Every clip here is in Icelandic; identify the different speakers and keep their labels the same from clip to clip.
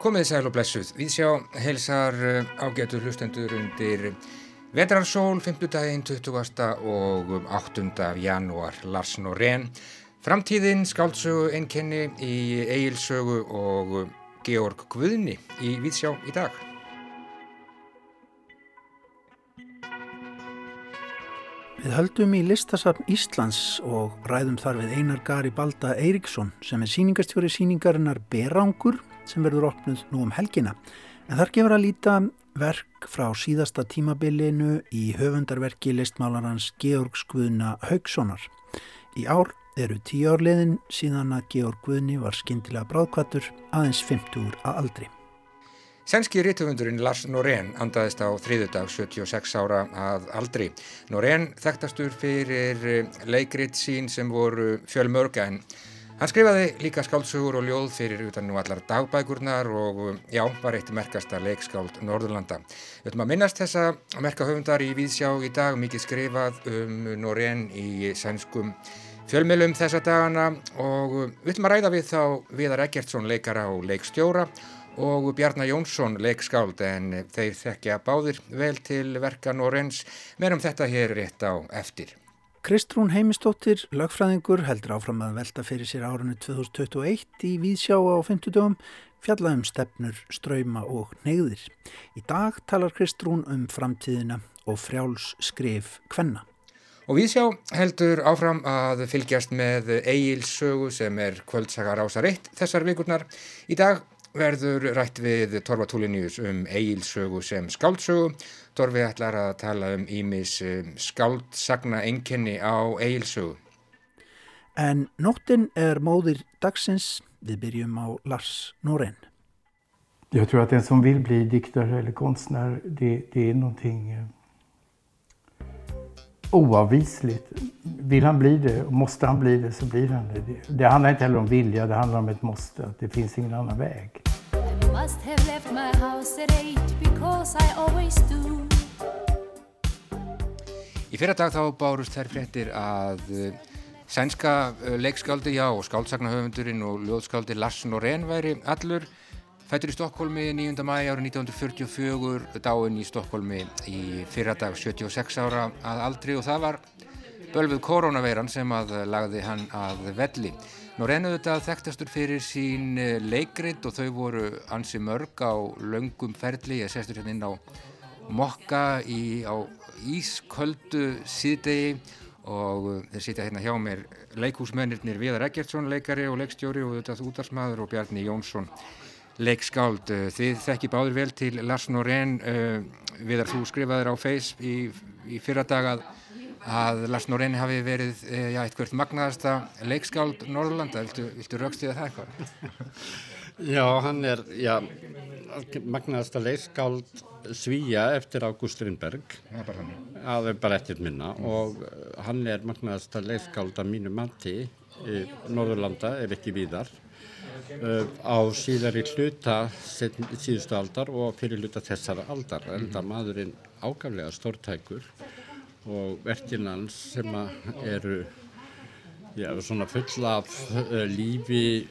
Speaker 1: Komið sæl og blessuð. Við sjá heilsar eh, ágætu hlustendur undir Vetrarsól, 5. daginn 20. og 8. janúar, Lars Norén. Framtíðin, skáldsögu, einkenni í Egilsögu og Georg Guðni í Víðsjá í dag.
Speaker 2: Við höldum í listasafn Íslands og ræðum þar við Einar Gari Balda Eiríksson sem er síningastjóri síningarinnar Berangur sem verður opnuð nú um helgina. En þar gefur að líta verk frá síðasta tímabilinu í höfundarverki listmálarans Georg Skvuna Haugssonar. Í ár eru tíu árliðin síðan að Georg Guðni var skindilega bráðkvættur aðeins 50 að aldri.
Speaker 1: Sænski rítuhundurinn Lars Norén andaðist á þriðudag 76 ára að aldri. Norén þekktastur fyrir leikrit sín sem voru fjölmörga en Hann skrifaði líka skáltsugur og ljóð fyrir utan nú allar dagbækurnar og já, var eitt merkasta leikskáld Norðurlanda. Við ætlum að minnast þessa merka höfundar í Víðsjá í dag, mikið skrifað um Norén í sænskum fjölmjölum þessa dagana og við ætlum að ræða við þá Viðar Eggertsson leikara og leikstjóra og Bjarnar Jónsson leikskáld en þeir þekkja báðir vel til verka Noréns, meðan þetta hér rétt á eftir.
Speaker 2: Kristrún Heimistóttir, lögfræðingur, heldur áfram að velta fyrir sér árunni 2021 í Víðsjá á 50 dögum, fjallaðum stefnur, ströyma og neyðir. Í dag talar Kristrún um framtíðina og frjáls skrif kvenna.
Speaker 1: Og Víðsjá heldur áfram að fylgjast með Egilsögu sem er kvöldsagar ásar eitt þessar vikurnar. Í dag verður rætt við Torfa Túlinius um Egilsögu sem skáldsögu Dorfi ætlar að tala um ímis um, skáldsagna enkenni á Eilsögu.
Speaker 2: En nóttin er móðir dagsins. Vi börjum á Lars Norén.
Speaker 3: Jag tror att den som vill bli diktare eller konstnär, det, det är någonting eh, oavvisligt. Vill han bli det och måste han bli det så blir han det. Det handlar inte heller om vilja, det handlar om ett måste. Att det finns ingen annan väg. Must have left my house at eight because I always do.
Speaker 1: Í fyrir dag þá bárust þær fréttir að uh, sænska uh, leikskáldi, já, og skáldsaknahöfundurinn og ljóðskáldi Lars Norén væri allur fættur í Stokkólmi 9. mæi árið 1944, dáinn í Stokkólmi í fyrir dag 76 ára að aldri og það var bölfuð koronaveiran sem að lagði hann að velli. Reynuðu þetta þekktastur fyrir sín eh, leikrit og þau voru ansi mörg á laungum ferli. Ég sestur hérna inn á mokka í, á ísköldu síðdegi og eh, þeir sitja hérna hjá mér leikhúsmennirnir Viðar Eggertsson, leikari og leikstjóri og þetta útarsmaður og Bjarni Jónsson, leikskáld. Eh, þið þekki báður vel til Lars Norén, Viðar þú skrifaður á Face í, í fyrra dag að að Lars Norén hafi verið eh, já, eitthvað magnaðasta leikskáld Norðurlanda, viltu, viltu raukstiða það eitthvað?
Speaker 4: Já, hann er já, magnaðasta leikskáld Svíja eftir Ágúst Strindberg það er bara eftir minna mm. og eh, hann er magnaðasta leikskáld af mínu mati Norðurlanda er ekki víðar Uh, á síðar í hluta síðustu aldar og fyrir hluta þessara aldar enda mhm. maðurinn ágaflega stórtækur og verkin hans sem eru já, svona full af uh, lífi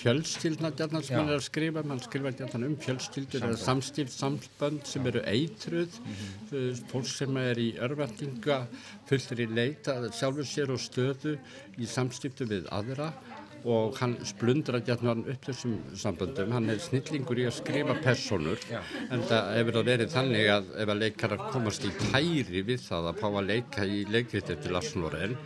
Speaker 4: fjölskyldna djarnar sem hann er að skrifa. Mann skrifa djarnar um fjölskyldur eða samstíft sambönd sem eru eitruð. Mm -hmm. fólk sem er í örvendinga fullur í leita sjálfur sér og stöðu í samstíftu við aðra og hann splundra gætna upp þessum samböndum, hann er snillingur í að skrifa personur Já. en það hefur það verið þannig að ef að leikarar komast í tæri við það að fá að leika í leikviti eftir Larsson-Loren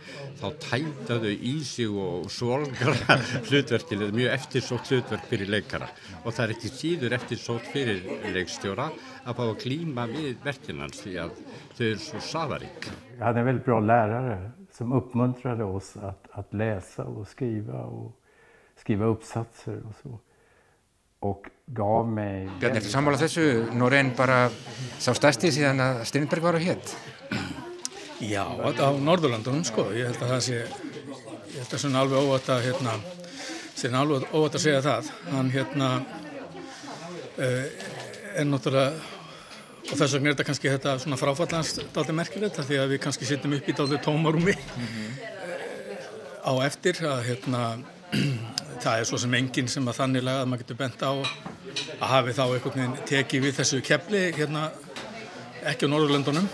Speaker 4: þá tæta þau í sig og svolgra hlutverkinu, mjög eftirsótt hlutverk fyrir leikara og það er ekki síður eftirsótt fyrir leikstjóra að fá að klíma við verkinans því að þau eru svo safarík.
Speaker 3: Hann er veldig bra lærare som uppmuntrade oss att, att läsa och skriva och skriva uppsatser och så. Och gav mig...
Speaker 1: Bjarni, ertu sammála þessu? Norén bara sá stærsti síðan að Strindberg var á hétt?
Speaker 5: Já, á Norðurlandunum sko. Ég held að það sé, ég held að svona alveg óvært að hérna, sér alveg óvært að segja það. Hann hérna uh, er náttúrulega og þess vegna er þetta kannski þetta svona fráfallans daldi merkilegt því að við kannski sittum upp í daldi tómarúmi mm -hmm. á eftir að hérna það er svo sem enginn sem að þannig laga að maður getur bent á að hafi þá einhvern veginn tekið við þessu kefli hérna ekki á Norðurlöndunum.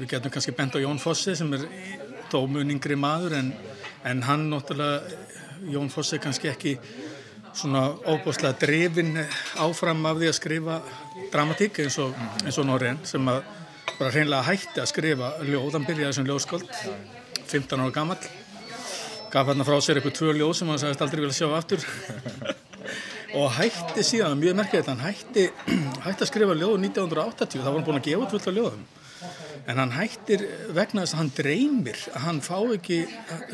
Speaker 5: Við getum kannski bent á Jón Fossi sem er dómuningri maður en, en hann náttúrulega, Jón Fossi kannski ekki svona óbúslega drefin áfram af því að skrifa dramatík eins og, eins og Norren sem að bara hreinlega hætti að skrifa ljóð, hann byrjaði sem ljóðsköld 15 ára gammal gaf hann frá sér eitthvað tvö ljóð sem hann sagðist aldrei vilja sjá aftur. Og hætti síðan, mjög merkilegt hann hætti, hætti að skrifa ljóð 1980, þá var hann búin að gefa af ljóðum. En hann hættir vegna þess að hann dreymir að hann fá ekki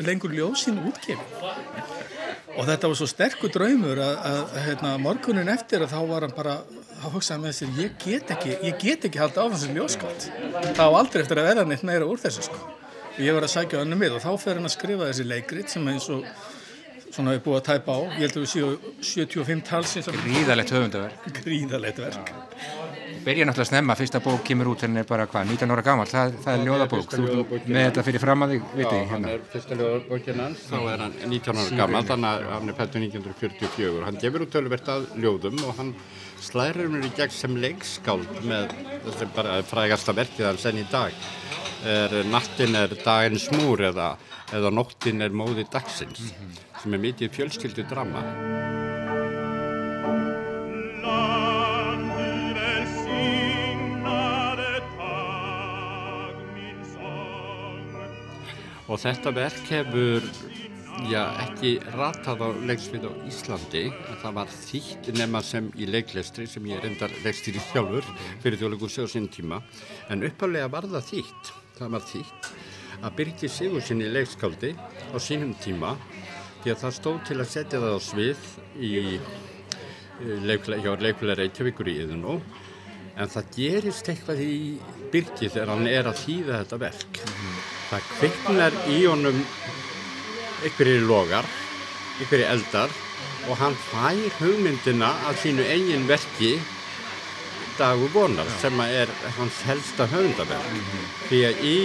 Speaker 5: lengur ljóð sín útgefi og þetta var svo sterkur draumur að, að, að hérna, morgunin eftir að þá var hann bara þá hugsaði með sér, ég get ekki ég get ekki halda á þessu ljóskátt þá aldrei eftir að vera neitt meira úr þessu sko. og ég var að sækja hann um við og þá fer hann að skrifa þessi leikrit sem eins og svona er búið að tæpa á. Ég held að við séum 75 talsins
Speaker 1: Gríðalegt höfundaverk
Speaker 5: Gríðalegt verk
Speaker 1: Byrja náttúrulega snemma, fyrsta bók kemur út henni er bara hvað, 19 ára gammal, það, það er ljóðabók
Speaker 4: ljóðabókin
Speaker 1: með þetta fyrir fram að þig, viti
Speaker 4: hann
Speaker 1: hérna.
Speaker 4: er fyrsta ljóðabókin hans, þá er hann 19 ára gammal, þannig að hann er fættur 1944. Hann gefur út tölvert að ljóðum og hann slærir mér í gegn sem leikskáld með þessi bara frægasta verkið hans enn í dag. Er, nattin er daginn smúr eða, eða nóttin er móði dagsins, sem er mikið fjölskyldu drama. Og þetta verk hefur já, ekki ratað á leiksvið á Íslandi. Það var þýtt nema sem í leiklestri sem ég reyndar leikstýri sjálfur fyrir þjóðleikur séu sín tíma. En uppalega var það þýtt. Það var þýtt að Birgir Sigurssoni leikskáldi á sínum tíma því að það stóð til að setja það á svið í hjá leikfélag Reykjavíkur í Yðunó en það gerist eitthvað í Birgir þegar hann er að þýða þetta verk. Það kviknar í honum einhverjir logar, einhverjir eldar og hann fær hugmyndina af sínu eigin verki Dagur vonar sem er hans helsta höfundaverk. Því að í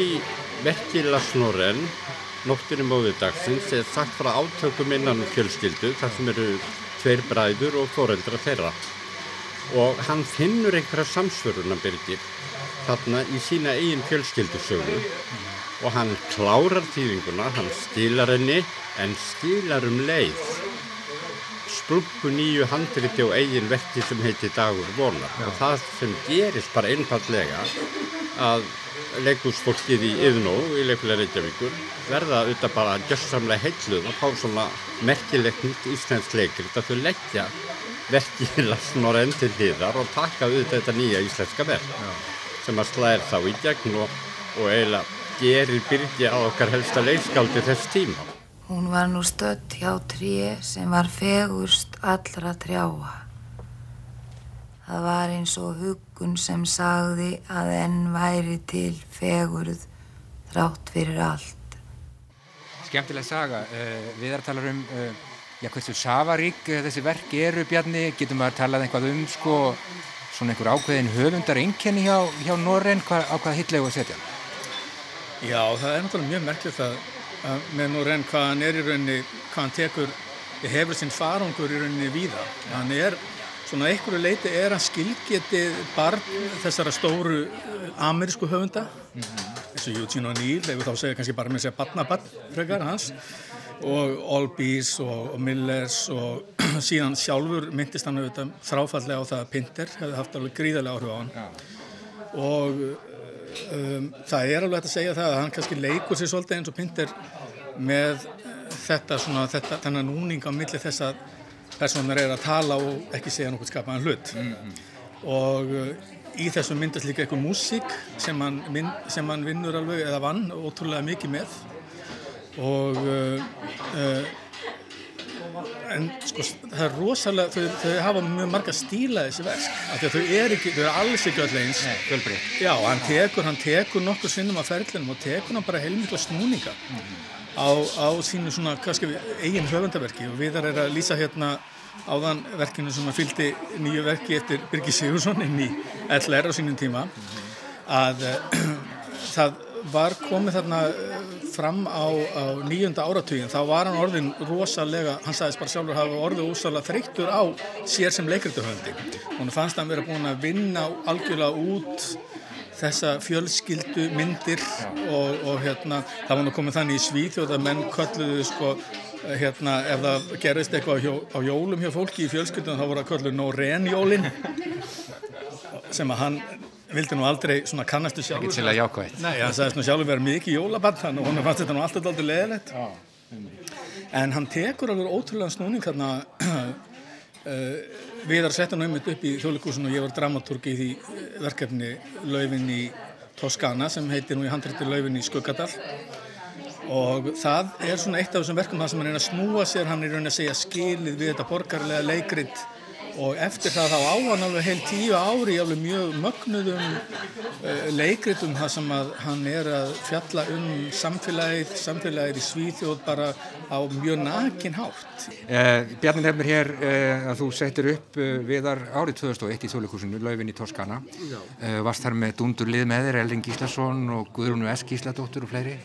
Speaker 4: verki Lasnoren, Nóttinu móðudagsins, er sagt frá átökum innan fjölskyldu þar sem eru tveir bræður og foreldra þeirra. Og hann finnur einhverja samsvöruna Birgir þarna í sína eigin fjölskyldusögu og hann klárar tíðinguna, hann stilar henni en stilar um leið splungu nýju handriti og eigin verki sem heiti Dagur vonar. Og það sem gerist bara einfallega að leikúsfólkið í Yðnó í leikulega Reykjavíkur verða auðvitað bara gjössamlega heilluð að fá svona merkilegt nýtt íslensk leikrit að þau leggja verkið lasnor enn til hliðar og taka auðvitað þetta nýja íslenska verk sem að slæðir þá í gegn og, og eiginlega gerir byrgi á okkar helsta leikskáldi þess tíma.
Speaker 6: Hún var nú stödd hjá tré sem var fegurst allra trjáa. Það var eins og huggun sem sagði að enn væri til fegurð þrátt fyrir allt.
Speaker 1: Skemmtileg saga, uh, við erum að tala um uh, já, hversu safarík uh, þessi verk eru Bjarni, getum að tala eitthvað um sko, svona einhver ákveðin höfundar einkenni hjá, hjá Norren, hva, á hvað hitlegu að setja?
Speaker 5: Já, það er náttúrulega mjög merkilegt að, að með Norren hvað hann er í rauninni, hvað hann tekur, hefur sinn farangur í rauninni víða. Hann er, svona einhverju leiti er hann skilgetið barn þessara stóru amerísku höfunda, eins og Eugene O'Neill, ef við þá segja kannski bara með segja barnabarn frekar hans, og Olbís og, og Millers og síðan sjálfur myndist hann auðvitað þráfallega á það að Pinter hefði haft alveg gríðarlega áhrif á hann. Og um, það er alveg hægt að segja það að hann kannski leikur sér svolítið eins og Pinter með þetta svona, þetta, þennan núning á milli þess að personar er að tala og ekki segja nokkuð skapaðan hlut. Og uh, í þessu myndast líka eitthvað músík sem hann, sem hann vinnur alveg eða vann ótrúlega mikið með. Og uh, uh, en sko það er rosalega þau, þau hafa mjög marga stíla þessi verk. Af því að þau er ekki, þau er alls ekki öll eins.
Speaker 1: Fjölbreytt.
Speaker 5: já, hann tekur, hann tekur nokkur sinnum af ferlinum og tekur hann bara heilmikla snúninga á, á sínu svona kannski eigin höfundaverki og viðar er að lýsa hérna áðan verkinu sem að fylgdi nýju verki eftir Birgir Sigursson inn í LR á sínum tíma að uh, það var komið þarna eh, fram á, á nýjunda áratugin þá var hann orðin rosalega, hann sagðist bara sjálfur hafa orðið úsalega þreyttur á sér sem leikrituhöndi og fannst hann verið búin að vinna algjörlega út þessa fjölskyldu myndir og, og hérna það var nú komið þannig í Svíþjóð að menn kölluðu sko hérna ef það gerist eitthvað á, hjó, á jólum hjá fólki í fjölskyldunum þá voru að kölluðu Norén-jólin sem að hann vildi nú aldrei svona kannastu sjálfur
Speaker 1: Ekkert sérlega jákvægt
Speaker 5: Nei, hann sagðist nú sjálfur verið mikið jólabann þannig og hann fannst þetta nú alltaf aldrei leðilegt en hann tekur alveg ótrúlega snúning hérna uh, Viðar sett hann auðvitað upp í þjóðleikúsinu og ég var dramaturg í því eh, verkefni Laufin í Toskana sem heitir nú í handrætti Laufin í Skuggadal og það er svona eitt af þessum verkum það sem hann er að snúa sér, hann er að segja skilið við þetta borgarlega leikrit og eftir það þá á hann alveg heil tíu ári alveg mjög mögnuðum uh, leikritum það sem að hann er að fjalla um samfélagið, samfélagið í Svíþjóð bara á mjög nakin hátt.
Speaker 1: Eh, Bjarni nefnir hér eh, að þú settir upp eh, viðar árið 2001 í Þjóðleikúsinu, Laufin í Toskana. Eh, varst þar með Dundur lið með þér, Elling Gíslason og Guðrúnu S. Gísladóttur og fleiri?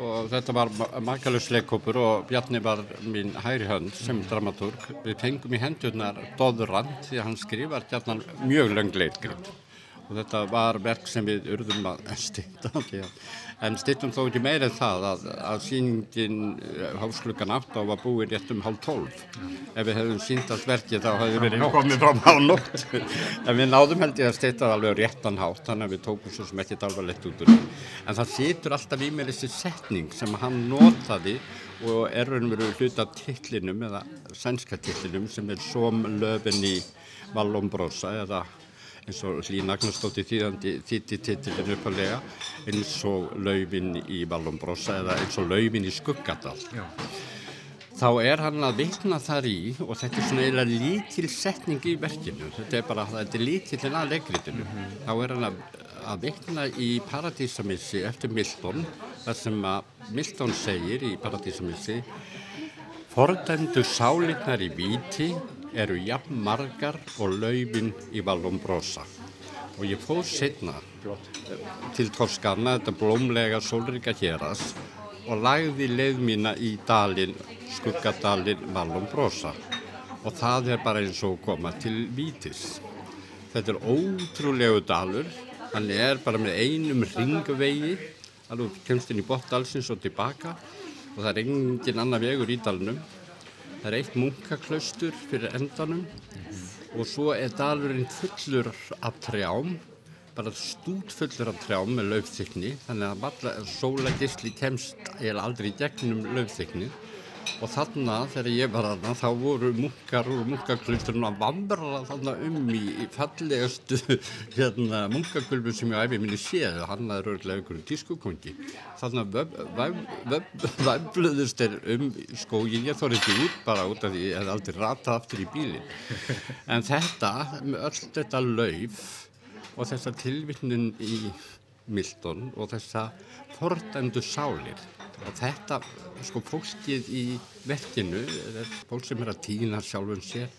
Speaker 4: Og þetta var makalus leikópur og Bjarni var mín hæri hönd sem dramaturg. Við fengum í hendurnar Dóðurand því að hann skrifar hérna mjög löng leikgrip og þetta var verk sem við urðum að stýta en stýttum þó ekki meira en það að, að síningin háslukkan átt á var búin rétt um hálf tólf. Ef við hefðum sínt allt verkið þá hefðum við komið fram á nótt. En við náðum held ég að stýta alveg réttan hátt þannig að við tókum svo sem ekkert alveg lett út úr en það sýtur alltaf í mér þessi setning sem hann notaði og er raunveru hluta tillinum eða sænska tillinum sem er som löfin í Vallombrosa eða eins og Hlín Agnarsdóttir þýðandi þýtti titilin uppalega eins og laufin í Vallombrosa eða eins og laufin í Skuggadal Já. þá er hann að vitna þar í og þetta er svona eiginlega lítil setning í verkinu þetta er bara, þetta er lítilinn að leikritinu mm -hmm. þá er hann að, að vitna í Paradísamissi eftir Milton þar sem að Milton segir í Paradísamissi Fordæmdu sálinnar í víti eru jafn margar og laufin í Vallombrosa og ég fóð setna til Toskana, þetta blómlega sólrika héras og lagði leið mína í dalin, skuggadalin Vallombrosa og það er bara eins og koma til vítis. Þetta er ótrúlegu dalur, hann er bara með einum ringvegi, alveg kemst inn í botdalsins og tilbaka. Og það er engin annar vegur í dalunum. Það er eitt munkaklaustur fyrir endanum og svo er dalurinn fullur af trjám, bara stút fullur af trjám með laufþykni, þannig að sólagisli kemst eða aldrei gegnum laufþykni og þarna þegar ég var aðna þá voru munkar úr munkaklausturinn að vandra þarna um í fallegastu hérna, munkagulbu sem ég æfi minni séð. Hann er örglega ykkur tískukongi. Þarna væfluðust er um skógin ég þór ekki út bara út af því ég hef aldrei ratað aftur í bílin en þetta öll þetta lauf og þessa tilvittnin í Milton og þessa fordæmdu sálir og þetta, sko, fólkið í verkinu, er fólk sem er að týna sjálfum sér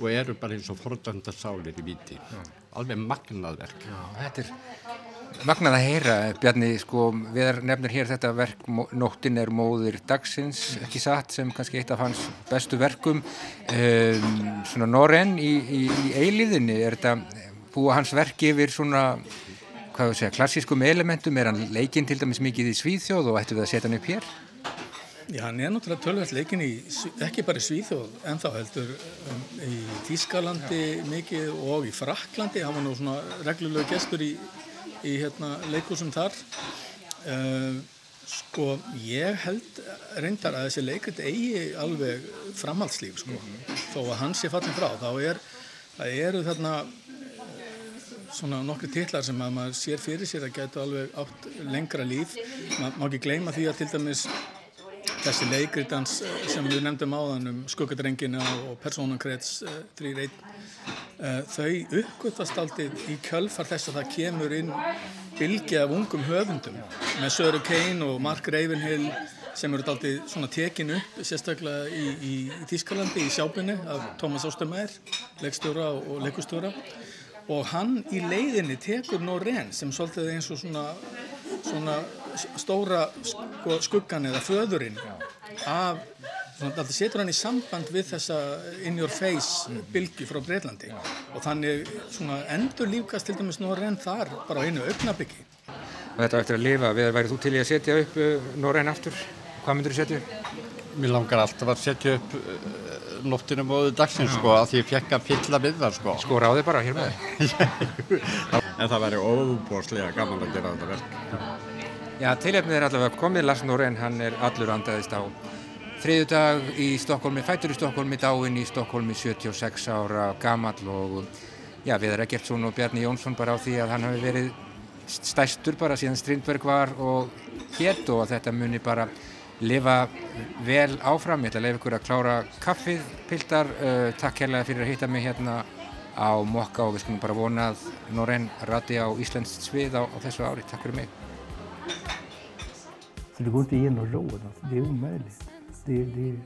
Speaker 4: og eru bara eins og fordönda sálir í viti Já. alveg magnað verk.
Speaker 1: Já, þetta er magnað að heyra Bjarni, sko, við nefnir hér þetta verk Nóttin er móðir dagsins ekki satt, sem kannski eitt af hans bestu verkum. Um, svona Norren í, í, í eiliðinni er þetta búa hans verk yfir svona hvað við segja, klassískum elementum er hann leikinn til dæmis mikið í Svíþjóð og ættu við að setja hann upp hér?
Speaker 5: Já, hann er náttúrulega tölvægt leikinn í, ekki bara í Svíþjóð, en þá heldur um, í Tískalandi mikið og í Fraklandi, hann var nú svona reglulegu gestur í, í hérna, leikusum þar. Uh, sko, ég held reyndar að þessi leikrit eigi alveg framhaldslíf, sko, mm -hmm. þó að hann sé fallin frá, þá er, það eru þarna svona nokkri titlar sem að maður sér fyrir sér að geta alveg átt lengra líf. Maður má ekki gleyma því að til dæmis þessi leikritans eh, sem við nefndum áðan um skuggadrengina og personankrets 3.1 uh, þau uppgötast aldrei í kjölfar þess að það kemur inn bylgi af ungum höfundum með Söru Kane og Mark Ravenhill sem eru aldrei svona tekin upp sérstaklega í, í, í Tískalandi í sjábunni af Thomas Ostermeier leikstjóra og leikustjóra og hann í leiðinni tekur Norén sem svolítið eins og svona, svona stóra sko, skuggan eða föðurinn af, það setur hann í samband við þessa in your face bylgi frá Breitlandi og þannig svona endur lífgast til dæmis Norren þar bara á einu augnabliki.
Speaker 1: Og þetta eftir að lifa, við værið þú til í að setja upp uh, Norren aftur, hvað myndur þú setja upp?
Speaker 4: Mér langar alltaf að setja upp uh, nóttinu móðu dagsins sko að því ég fekk að fylla við það sko.
Speaker 1: Sko ráði bara hér með.
Speaker 4: en það væri óbúrslega gaman að gera þetta verk.
Speaker 1: Já, tilhefnið er allavega komið, Lars Norén, hann er allur andaðist á þriðu dag í Stokkólmi, fætur í Stokkólmi, dáinn í Stokkólmi, 76 ára gamall og já, Viðar Eggertsson og Bjarni Jónsson bara á því að hann hafi verið stæstur bara síðan Strindberg var og hétt og þetta muni bara lifa vel áfram. Ég ætla að leiða ykkur að klára kaffið, piltar, uh, takk hérlega fyrir að hitta mig hérna á Mokka og við skulum bara vona að Norén rati á Íslands svið á, á þessu ári. Takk fyrir mig.
Speaker 3: Det går inte att ge något råd. Det är omöjligt. Det, det,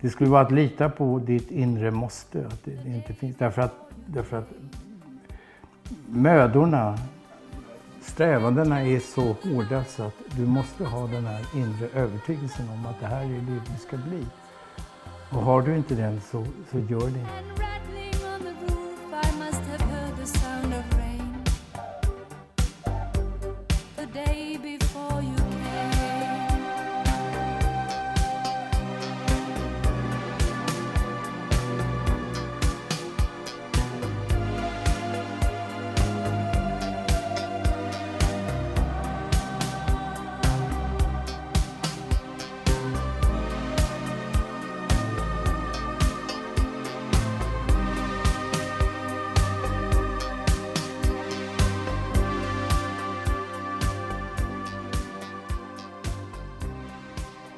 Speaker 3: det skulle vara att lita på ditt inre måste. Att det, inte finns. Därför att, därför att mödorna, strävandena är så hårda så att du måste ha den här inre övertygelsen om att det här är det du ska bli. Och har du inte den så, så gör det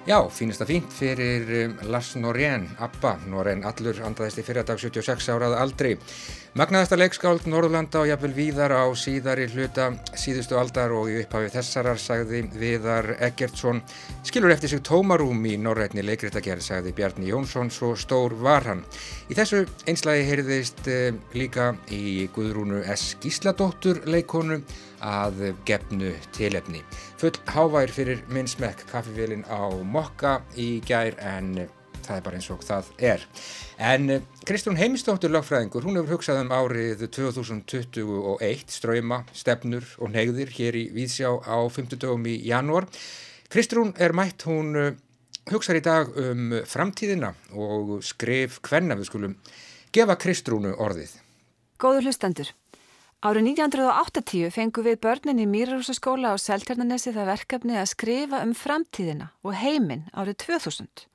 Speaker 1: Já, fínast að fínt fyrir um, Lars Norén, Abba, Norén allur andaðist í fyrradag 76 árað aldrei. Magnaðasta leikskáld Norðurlanda og jafnvel víðar á síðari hluta síðustu aldar og í upphafi þessarar sagði Viðar Eggertsson skilur eftir sig tómarúm í norrætni leikriðtagerð sagði Bjarni Jónsson svo stór var hann. Í þessu einslægi heyrðist eh, líka í Guðrúnu S. Gísladóttur leikonu að gefnu tilefni. Full hávær fyrir minn smekk kaffivélin á mokka í gær en það er bara eins og það er. En Kristrún Heimistóttur lagfræðingur, hún hefur hugsað um árið 2021, ströyma, stefnur og neyðir hér í Víðsjá á 50 dögum í janúar. Kristrún er mætt, hún hugsað í dag um framtíðina og skrif hvenna við skulum gefa Kristrúnu orðið.
Speaker 7: Góður hlustendur. Árið 1980 fengu við börnin í Mýrarhúsaskóla á Seltjarnanesi það verkefni að skrifa um framtíðina og heiminn árið 2000.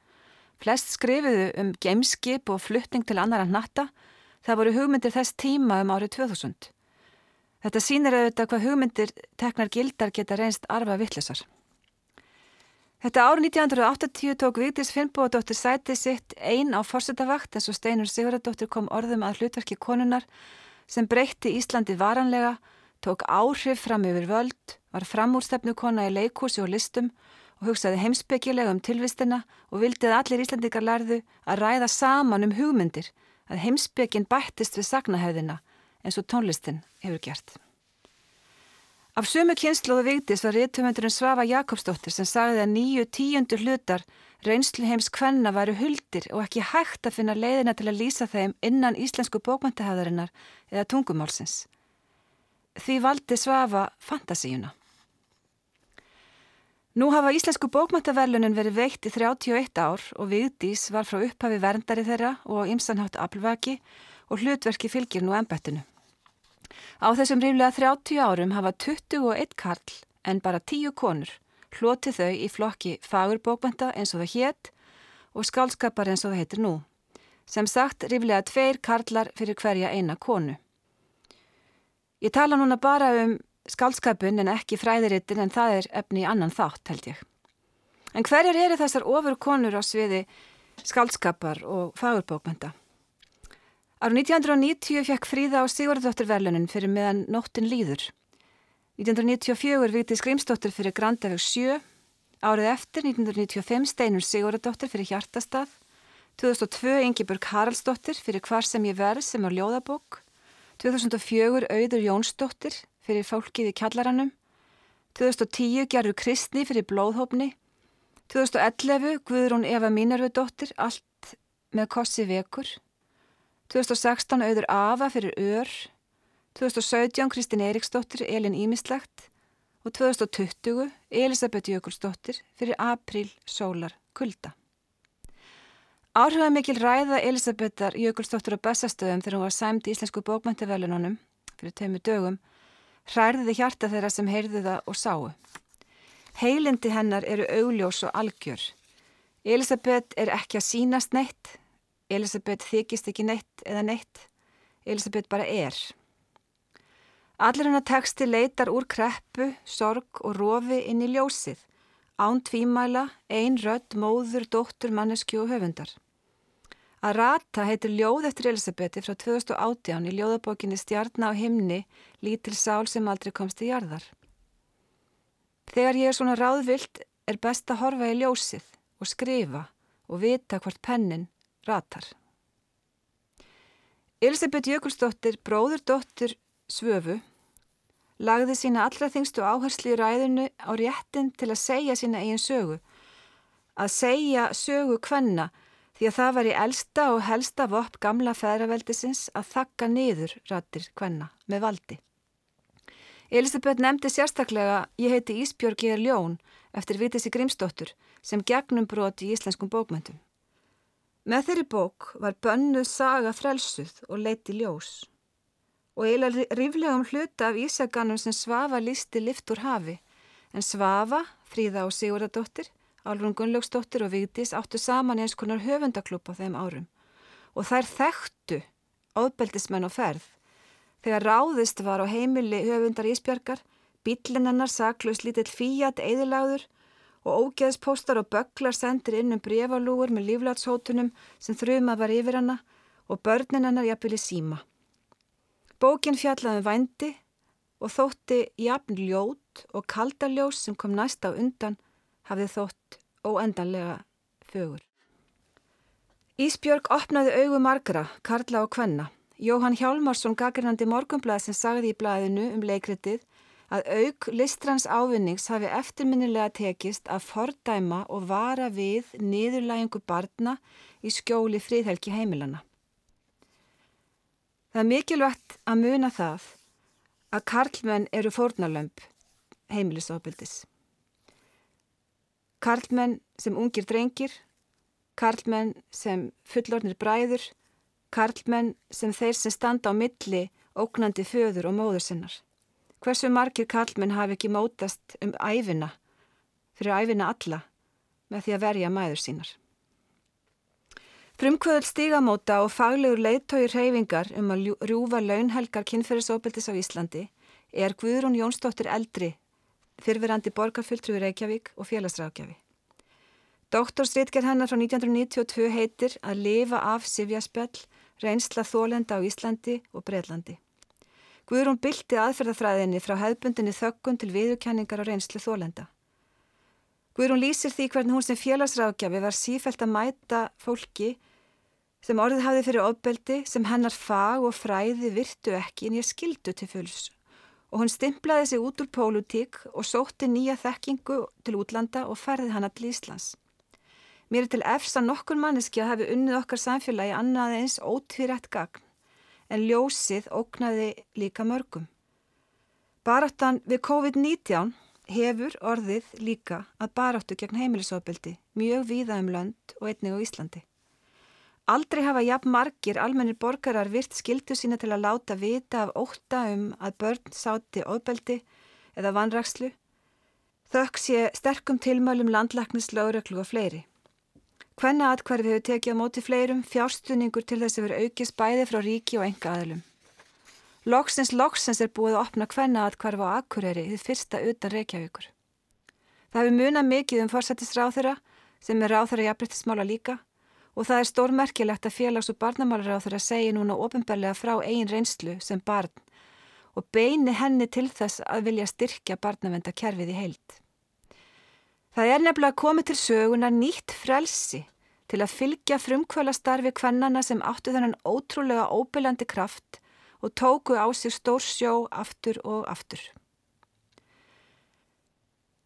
Speaker 7: Flest skrifiðu um gameskip og flutning til annara natta. Það voru hugmyndir þess tíma um árið 2000. Þetta sínir auðvitað hvað hugmyndir teknar gildar geta reynst arfa vittlisar. Þetta árið 1980 tók Vigdís Finnbóðadóttir sætið sitt einn á fórsetavakt þess að Steinur Sigurðardóttir kom orðum að hlutverki konunar sem breytti Íslandi varanlega, tók áhrif fram yfir völd, var framúrstefnu kona í leikúsi og listum og hugsaði heimsbyggilega um tilvistina og vildi að allir Íslandikar lærðu að ræða saman um hugmyndir að heimsbyggin bættist við sagnahefðina eins og tónlistin hefur gert. Af sömu kynsluðu vigdis var réttumöndurinn Svafa Jakobsdóttir sem sagði að nýju tíundur hlutar reynslu heims kvenna væru huldir og ekki hægt að finna leiðina til að lýsa þeim innan íslensku bókmæntahæðarinnar eða tungumálsins. Því valdi Svafa fantasíuna. Nú hafa íslensku bókmæntaverlunin verið veikt í 31 ár og Vigdís var frá upphafi verndari þeirra og ymsanhátt aflvaki og hlutverki fylgir nú ennbættinu. Á þessum ríflega 30 árum hafa 21 karl en bara 10 konur hloti þau í flokki fagurbókbænta eins og það hétt og skálskapar eins og það heitir nú. Sem sagt ríflega tveir karlar fyrir hverja eina konu. Ég tala núna bara um skálskapun en ekki fræðirittin en það er efni í annan þátt held ég. En hverjar eru þessar ofur konur á sviði skálskapar og fagurbókbænta? Árið 1990 fekk Fríða á Sigurðardóttir velunin fyrir meðan nóttin líður. 1994 vikti Skrimsdóttir fyrir Grandaveg 7, árið eftir 1995 Steinur Sigurðardóttir fyrir Hjartastað, 2002 Ingeborg Haraldsdóttir fyrir Hvar sem ég verð sem á ljóðabók, 2004 Auður Jónsdóttir fyrir Fólkið í kjallaranum, 2010 gerur Kristni fyrir blóðhópni. 2011 Guðrún Eva Mínarvedóttir, allt með kossi vekur. 2016 auður Ava fyrir ör. 2017 Kristín Eriksdóttir, Elin Ímislegt. Og 2020 Elisabeth Jökulsdóttir fyrir april sólar kulda. Áhrifað mikil ræða Elisabethar Jökulsdóttir á Bessastöðum þegar hún var sæmt í Íslensku bókmæntavelununum fyrir teimu dögum hræðiði hjarta þeirra sem heyrðu það og sáu. Heilindi hennar eru augljós og algjör. Elisabeth er ekki að sínast neitt, Elisabeth þykist ekki neitt eða neitt, Elisabeth bara er. Allir hennar teksti leitar úr kreppu, sorg og rofi inn í ljósið, án tvímæla, ein rödd, móður, dóttur, mannesku og höfundar. Að rata heitir ljóð eftir Elisabethi frá 2018 í ljóðabókinni Stjarná himni, lítil sál sem aldrei komst í jarðar. Þegar ég er svona ráðvilt er best að horfa í ljósið og skrifa og vita hvort pennin ratar. Elisabeth Jökulsdóttir, bróðurdóttir Svöfu, lagði sína allra þingstu áherslu í ræðinu á réttin til að segja sína eigin sögu. Að segja sögu hvenna því að það var í elsta og helsta vopp gamla feðraveldisins að þakka niður rattir hvenna með valdi. Elisabeth nefndi sérstaklega Ég heiti Ísbjörg ég er ljón eftir Vítissi Grímsdóttur sem gegnum broti í íslenskum bókmyndum. Með þeirri bók var bönnuð saga frelsuð og leiti ljós og eiginlega ríflegum hluta af Ísaganum sem Svafa lísti lift úr hafi en Svafa, Fríða og Sigurðardóttir Álrún Gunnlaugsdóttir og Vigdís áttu saman eins konar höfundaklúp á þeim árum og þær þekktu óðbeldismenn og ferð. Þegar ráðist var á heimili höfundar Ísbjörgar, bílinennar saklaus lítill fíat eðiláður og ógeðspóstar og bögglar sendir inn um brefalúur með líflátshótunum sem þrjumað var yfir hana og börninennar jafnvel í síma. Bókin fjallaði um vændi og þótti jafn ljót og kaldaljós sem kom næst á undan hafði þótt óendanlega fögur. Ísbjörg opnaði augu margra, Karla og Kvenna. Jóhann Hjálmarsson gagrinandi morgunblað sem sagði í blaðinu um leikritið að auk listrans ávinnings hafi eftirminnilega tekist að fordæma og vara við niðurlægingu barna í skjóli fríðhelgi heimilana. Það er mikilvægt að muna það að karlmenn eru fórnalömp heimilisofbildis. Karlmenn sem ungir drengir, karlmenn sem fullornir bræður, karlmenn sem þeir sem standa á milli ógnandi föður og móður sinnar. Hversu margir karlmenn hafi ekki mótast um æfina, fyrir æfina alla, með því að verja mæður sínar. Frumkvöðul stígamóta og faglegur leiðtói reyfingar um að rjúfa launhelgar kynferðisóbildis á Íslandi er Guðrún Jónsdóttir eldri fyrfirandi borgarfulltrúi Reykjavík og félagsrákjafi. Doktorsritger hennar frá 1992 heitir að lifa af Sivjaspell, reynsla þólenda á Íslandi og Breitlandi. Guðrún bylti aðferðafræðinni frá hefbundinni þökkun til viðurkenningar og reynslu þólenda. Guðrún lýsir því hvernig hún sem félagsrákjafi var sífælt að mæta fólki sem orðið hafið fyrir ofbeldi sem hennar fag og fræði virtu ekki en ég skildu til fulls og hún stimplaði sig út úr pólutík og sótti nýja þekkingu til útlanda og ferði hana til Íslands. Mér er til efs að nokkur manneski að hafi unnið okkar samfélagi annað eins ótvírætt gagn, en ljósið óknaði líka mörgum. Baráttan við COVID-19 hefur orðið líka að baráttu gegn heimilisofbildi mjög víða um lönd og einnig á Íslandi. Aldrei hafa jafn margir almennir borgarar virt skildu sína til að láta vita af óta um að börn sáti ofbeldi eða vanrakslu, þökk sé sterkum tilmælum landlaknis, lögreglu og fleiri. Hvenna atkvarfi hefur tekið á móti fleirum fjárstuðningur til þess að vera aukist bæði frá ríki og enga aðlum. Loksins, loksins er búið að opna hvenna atkvarfi á Akureyri þið fyrsta utan Reykjavíkur. Það hefur munað mikið um forsættisráþura sem er ráþara jafnbryttismála líka og það er stórmerkilegt að félags- og barnamálar á þeirra segi núna ofinbarlega frá eigin reynslu sem barn og beini henni til þess að vilja styrkja barnavenda kerfið í heild. Það er nefnilega komið til sögunar nýtt frelsi til að fylgja frumkvöla starfi kvennana sem áttu þennan ótrúlega óbylandi kraft og tóku á sig stór sjó aftur og aftur.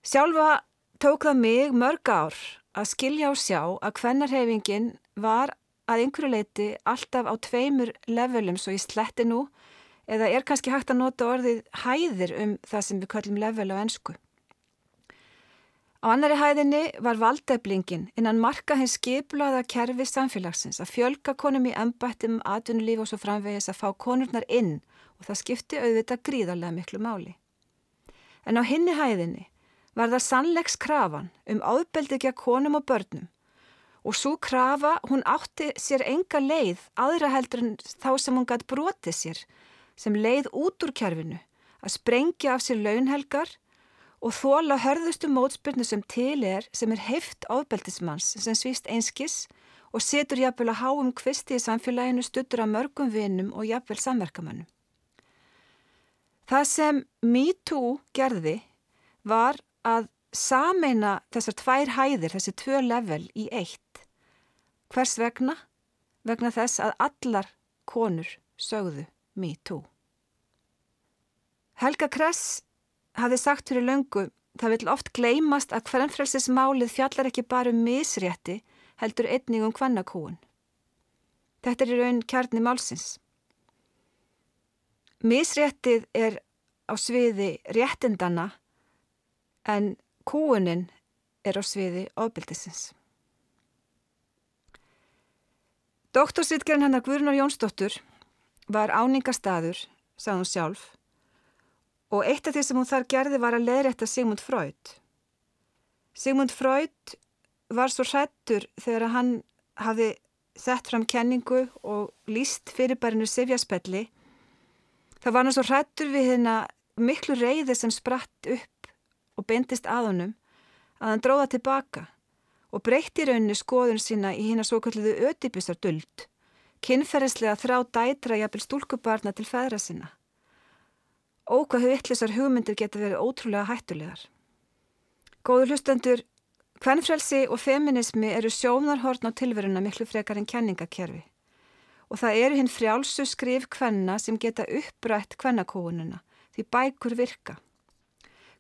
Speaker 7: Sjálfa tók það mig mörg ár að skilja og sjá að hvennarhefingin var að einhverju leiti alltaf á tveimur levelum svo í sletti nú eða er kannski hægt að nota orðið hæðir um það sem við kallum level á ennsku. Á annari hæðinni var valdeflingin innan marka hins skipulaða kerfi samfélagsins að fjölga konum í embættum, atvinnulíf og svo framvegis að fá konurnar inn og það skipti auðvitað gríðarlega miklu máli. En á hinni hæðinni var það sannleiks krafan um áðbeldi ekki að konum og börnum og svo krafa hún átti sér enga leið aðra heldur en þá sem hún gætt brotið sér sem leið út úr kerfinu að sprengja af sér launhelgar og þóla hörðustu mótspyrnu sem til er sem er heift áðbeldismanns sem svíst einskis og setur jafnvel að háum kvisti í samfélaginu stuttur af mörgum vinnum og jafnvel samverkamannum. Það sem MeToo gerði var að sameina þessar tvær hæðir, þessi tvö level í eitt. Hvers vegna? Vegna þess að allar konur sögðu me too. Helga Kress hafði sagt fyrir löngu það vil oft gleymast að hvernfrelsismálið fjallar ekki bara um misrétti heldur einning um hvernakúun. Þetta er í raun kjarni málsins. Misréttið er á sviði réttindana en kúunin er á sviði ofbildisins. Doktorsvitgerinn hennar Guðrunar Jónsdóttur var áningastadur, sagði hún sjálf, og eitt af því sem hún þar gerði var að leðrætta Sigmund Freud. Sigmund Freud var svo hrættur þegar hann hafi sett fram kenningu og líst fyrirbærinu Sifjaspelli. Það var hann svo hrættur við hérna miklu reyði sem spratt upp og beintist að honum að hann dróða tilbaka og breytti raunni skoðun sína í hinn að svo kalliðu ödibusar duld, kynferðislega þrá dætra jafnvel stúlkubarna til feðra sinna. Ókvað vittlisar hugmyndir geta verið ótrúlega hættulegar. Góður hlustendur, hvernfrelsi og feminismi eru sjónarhorn á tilveruna miklu frekar en kenningakerfi og það eru hinn frjálsu skrif hvenna sem geta upprætt hvennakóununa því bækur virka.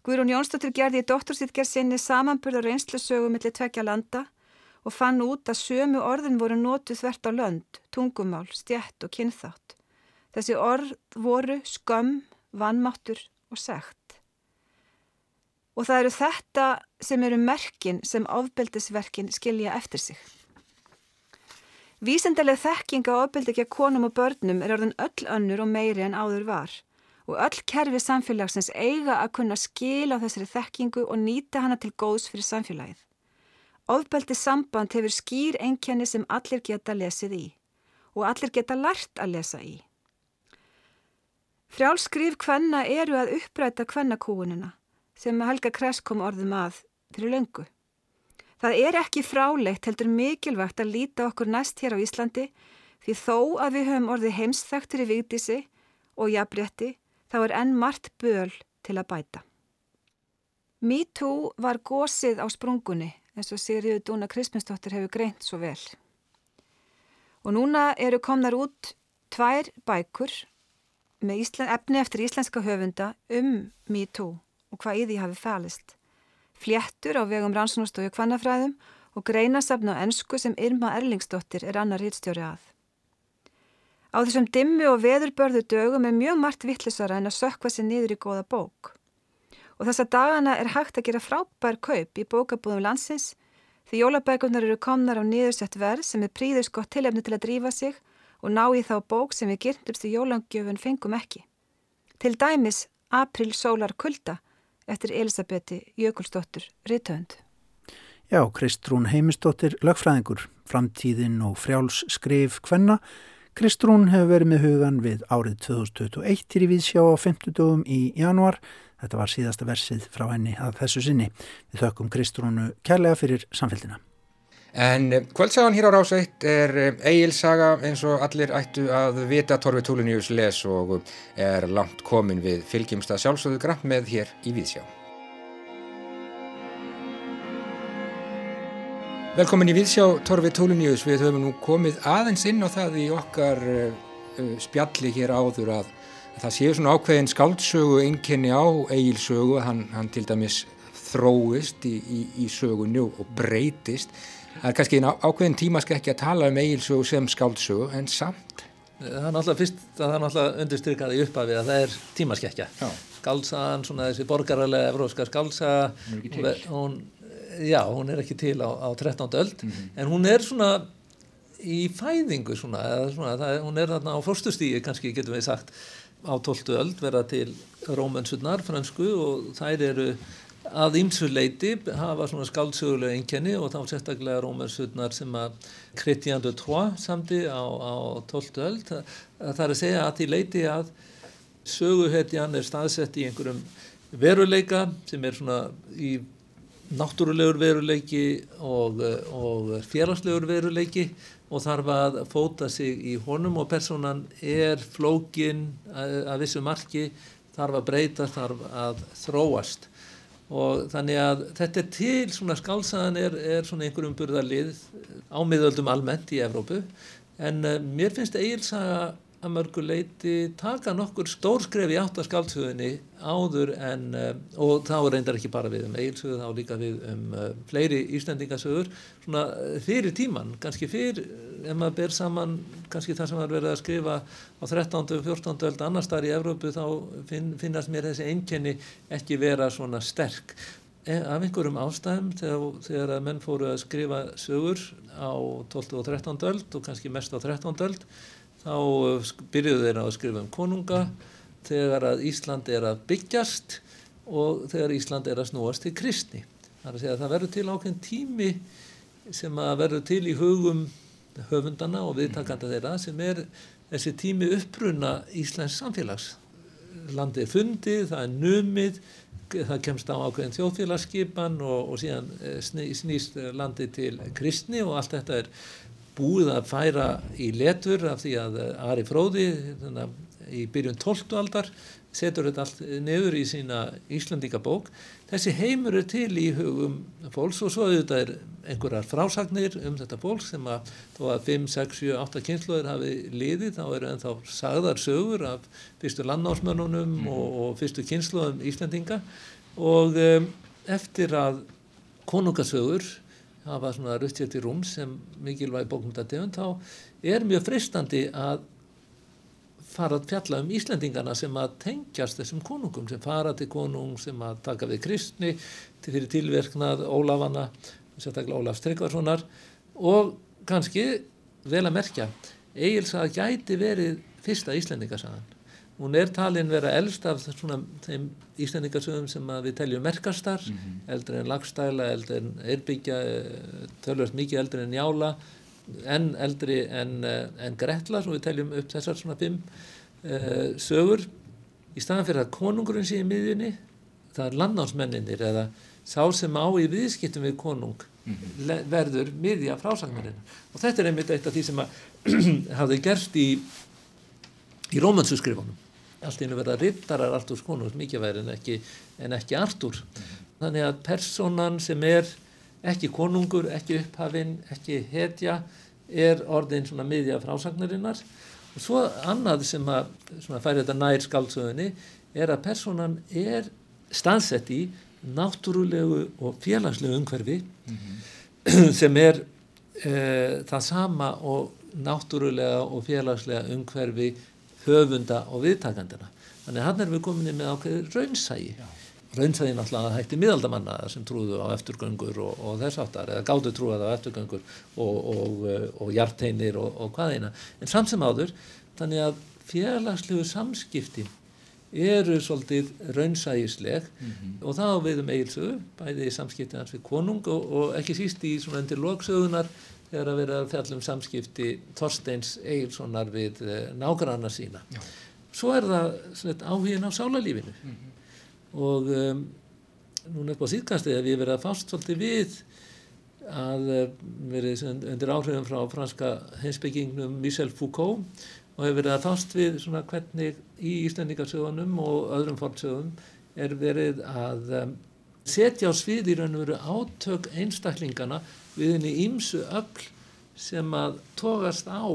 Speaker 7: Guðrún Jónsdóttir gerði í doktorsýtger sinni samanburð og reynslusögu millir tvekja landa og fann út að sömu orðin voru nótuð þvert á lönd, tungumál, stjætt og kynþátt. Þessi orð voru skömm, vannmáttur og segt. Og það eru þetta sem eru merkin sem ofbeldisverkin skilja eftir sig. Vísendalega þekking á ofbeldi ekki að konum og börnum er orðin öll önnur og meiri en áður var og öll kerfi samfélagsins eiga að kunna skila á þessari þekkingu og nýta hana til góðs fyrir samfélagið. Ofbeldi samband hefur skýr enkenni sem allir geta lesið í og allir geta lært að lesa í. Frjálskrif hvenna eru að uppræta hvennakúunina sem Helga Kress kom orðum að fyrir löngu. Það er ekki frálegt heldur mikilvægt að líta okkur næst hér á Íslandi því þó að við höfum orðið heimsþektur í vigdísi og jafnrétti þá er enn margt böl til að bæta. MeToo var gósið á sprungunni eins og Sigriður Dúna Kristminsdóttir hefur greint svo vel. Og núna eru komnar út tvær bækur með Ísland, efni eftir íslenska höfunda um MeToo og hvað í því hafi fælist. Fléttur á vegum rannsóknustóju kvannafræðum og greinasafn á ennsku sem Irma Erlingsdóttir er annar rítstjóri að. Á þessum dimmi og veðurbörðu dögum er mjög margt vittlisara en að sökva sér niður í góða bók. Og þessa dagana er hægt að gera frábær kaup í bókabúðum landsins því jólabækunar eru komnar á niðursett verð sem er príðis gott tilefni til að drífa sig og ná í þá bók sem við girndumst í jólangjöfun fengum ekki. Til dæmis April Sólar Kulda eftir Elisabeti Jökulsdóttur Rittönd.
Speaker 2: Já, Kristrún Heimisdóttir, lögfræðingur, framtíðin og frjáls skrif hvenna Kristrún hefur verið með hugan við árið 2021 til í viðsjá á 50 dögum í januar. Þetta var síðasta versið frá henni að þessu sinni. Við þökkum Kristrúnu kærlega fyrir samfélgina.
Speaker 1: En eh, kvöldsagan hér á rásætt er eigilsaga eh, eins og allir ættu að vita Torfi Túlinjus les og er langt komin við fylgjumsta sjálfsögðu gramm með hér í viðsjá. Velkomin í Viðsjá Torfi Tóliníus, við höfum nú komið aðeins inn á það í okkar uh, spjalli hér áður að, að það séu svona ákveðin skáldsögu einkenni á eigilsögu, hann, hann til dæmis þróist í, í, í sögunni og, breytist. Það er kannski ákveðin tímask ekki að tala um eigilsögu sem skáldsögu en samt
Speaker 8: það er náttúrulega fyrst það er náttúrulega undirstyrkaði uppafið að það er tímaskekkja skálsaðan, svona þessi borgaralega evróska skálsaða hún, já, hún er ekki til á, á 13. öld mm -hmm. en hún er svona í fæðingu svona, svona það, hún er þarna á fórstustíi kannski getum við sagt á 12. öld verða til rómönsurnar fransku og þær eru að ýmsuleiti hafa svona skáldsögulega einkenni og þá sérstaklega rómönsurnar sem að Chrétien de Troyes samti á, á 12. öld það, það er að segja að því leiti að söguhetjan er staðsett í einhverjum veruleika sem er svona í náttúrulegur veruleiki og, og félagslegur veruleiki og þarf að fóta sig í honum og personan er flókin að vissu marki þarf að breyta, þarf að þróast. Og þannig að þetta er til svona skálsaðan er, er svona einhverjum burðarlið ámiðöldum almennt í Evrópu. En uh, mér finnst eigilsaga að mörgu leiti taka nokkur stórskref í áttaskáldsöðunni áður en uh, og þá reyndar ekki bara við um eigilsöðu þá líka við um uh, fleiri íslendingasöður svona fyrir tíman kannski fyrir, ef maður ber saman kannski það sem var verið að skrifa á 13. og 14. öld annar starf í Evrópu þá finn, finnast mér þessi einkenni ekki vera svona sterk af einhverjum ástæðum þegar, þegar menn fóru að skrifa sögur á 12. og 13. öld og kannski mest á 13. öld þá uh, byrjuðu þeirra að skrifa um konunga þegar að Ísland er að byggjast og þegar Ísland er að snúast til kristni. Það er að segja að það verður til ákveðin tími sem að verður til í hugum höfundana og viðtakanda þeirra sem er þessi tími uppbrunna Íslands samfélags. Landið er fundið, það er numið, það kemst á ákveðin þjóðfélagsskipan og, og síðan eh, snýst landið til kristni og allt þetta er búið að færa í letur af því að eh, Ari Fróði í byrjun 12. aldar setur þetta allt nefur í sína Íslandingabók. Þessi heimur er til í hugum fólks og svo auðvitað er einhverjar frásagnir um þetta fólk sem að þó að 5, 6, 7, 8 kynsluður hafi liðið þá eru ennþá sagðar sögur af fyrstu landnámsmönnunum mm. og, og fyrstu kynsluðum Íslandinga og um, eftir að konungasögur hafa svona ruttið til rúm sem mikilvæg bókmyndategund þá er mjög fristandi að fara að fjalla um Íslendingana sem að tengjast þessum konungum sem fara til konung sem að taka við kristni til fyrir tilverknað Ólafana sérstaklega Ólaf Tryggvarssonar og kannski vel að merkja Egilsaga gæti verið fyrsta Íslendingasagan hún er talin vera eldst af svona þeim íslendingasögum sem við teljum merkastar, mm -hmm. eldri en lagstæla, eldri en eirbyggja, tölvöld mikið eldri en njála, en eldri en, eh, en gretla, sem við teljum upp þessar svona fimm uh, sögur. Í staðan fyrir að konungurinn sé í miðjunni, það er landnámsmenninir eða sá sem á í viðskiptum við konung mm -hmm. verður miðja frásagmarinn. Og þetta er einmitt eitt af því sem hafði gerst í, í rómansuskrifunum allt í hennu verða rittarar Artúrs konungs mikið væri en ekki, en ekki Artúr þannig að personan sem er ekki konungur, ekki upphafinn ekki hetja er orðin svona miðja frásagnarinnar og svo annað sem að færi þetta nær skáldsöðunni er að personan er staðsett í náttúrulegu og félagslegu umhverfi mm -hmm. sem er e, það sama og náttúrulega og félagslega umhverfi höfunda og viðtakandina. Þannig að hann er við komin með ákveði raunsægi. Raunsægi náttúrulega hætti miðaldamanna sem trúðu á eftirgöngur og, og þess áttar, eða gáttu trúið á eftirgöngur og, og, og hjarteinir og hvað eina. En samt sem áður, þannig að félagslegu samskipti eru svolítið raunsægisleg mm -hmm. og þá viðum eigilsögu, bæði í samskipti hans við konung og ekki síst í svona undir loksögunar þegar að vera að fjalla um samskipti Þorsteins Egilsonar við eh, nágranna sína. Já. Svo er það áhugin á sálarlífinu mm -hmm. og um, núna upp á síðkastið að við verðum að fást svolítið við að eh, verið undir áhrifum frá franska heimsbyggingnum Michel Foucault og hefur verið að fást við svona hvernig í Íslandingarsögunum og öðrum fórtsögum er verið að um, setja á svið í raun og veru átök einstaklingana við henni ímsu öll sem að tókast á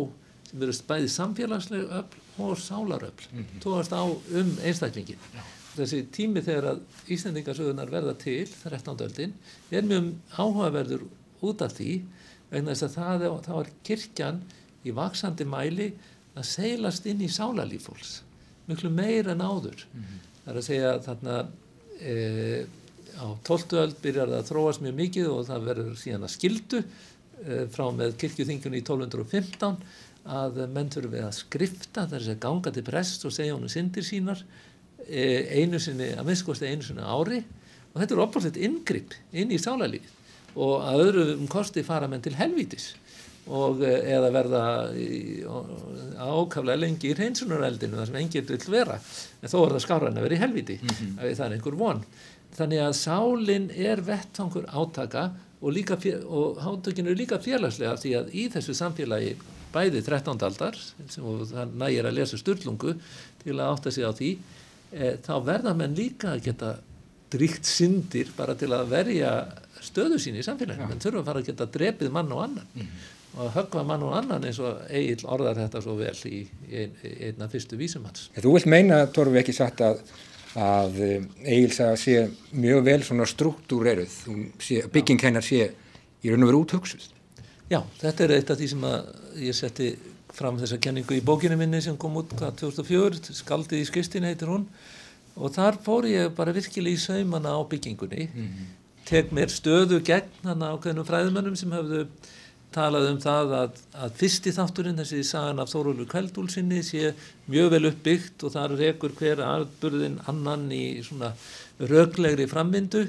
Speaker 8: sem verður bæði samfélagsleg öll og sálaröfl mm -hmm. tókast á um einstaklingin Já. þessi tími þegar að Íslandingarsögunar verða til 13. öldin er mjög áhugaverður út af því vegna þess að það, það var kirkjan í vaksandi mæli að seilast inn í sálarlífólks miklu meir en áður mm -hmm. það er að segja þarna e, á 12. öld byrjar það að þróast mjög mikið og það verður síðan að skildu e, frá með kirkjuþingunni í 1215 að menn þurfum við að skrifta er að ganga til prest og segja honum syndir sínar e, einu sinni, að minnskosti einu sinni ári og þetta er opalsett ingripp inn í sálarlífið og að öðrum kosti fara menn til helvítis og eh, eða verða ákaflega lengi í hreinsunareldinu þar sem enginn vil vera en þó er það skáran að vera í helviti mm -hmm. það er einhver von þannig að sálinn er vettfangur átaka og, og hátökinu er líka félagslega því að í þessu samfélagi bæði 13. aldar og það nægir að lesa styrlungu til að átta sig á því e, þá verða menn líka að geta dríkt syndir bara til að verja stöðu sín í samfélaginu, menn þurfa að fara að geta drepið mann og annan mm -hmm og höggva mann og annan eins og Egil orðar þetta svo vel í, í einna fyrstu vísumans.
Speaker 1: Þú vilt meina, Torfi, ekki sagt að, að eh, Egil sagði að sé mjög vel svona struktúreruð, bygging hennar sé í raun og veru úthugsuð.
Speaker 8: Já, þetta er eitt af því sem ég setti fram þessa kenningu í bókinu minni sem kom út hvað 2004, Skaldið í skristin heitir hún og þar fór ég bara virkilega í saumana á byggingunni, mm -hmm. tek mér stöðu gegn hann ákveðnum fræðumönnum sem hafðu talað um það að, að fyrsti þátturinn, þessi sagan af Þórólur Kveldúlsinni sé mjög vel uppbyggt og þar rekur hver aðburðin annan í svona röglegri framvindu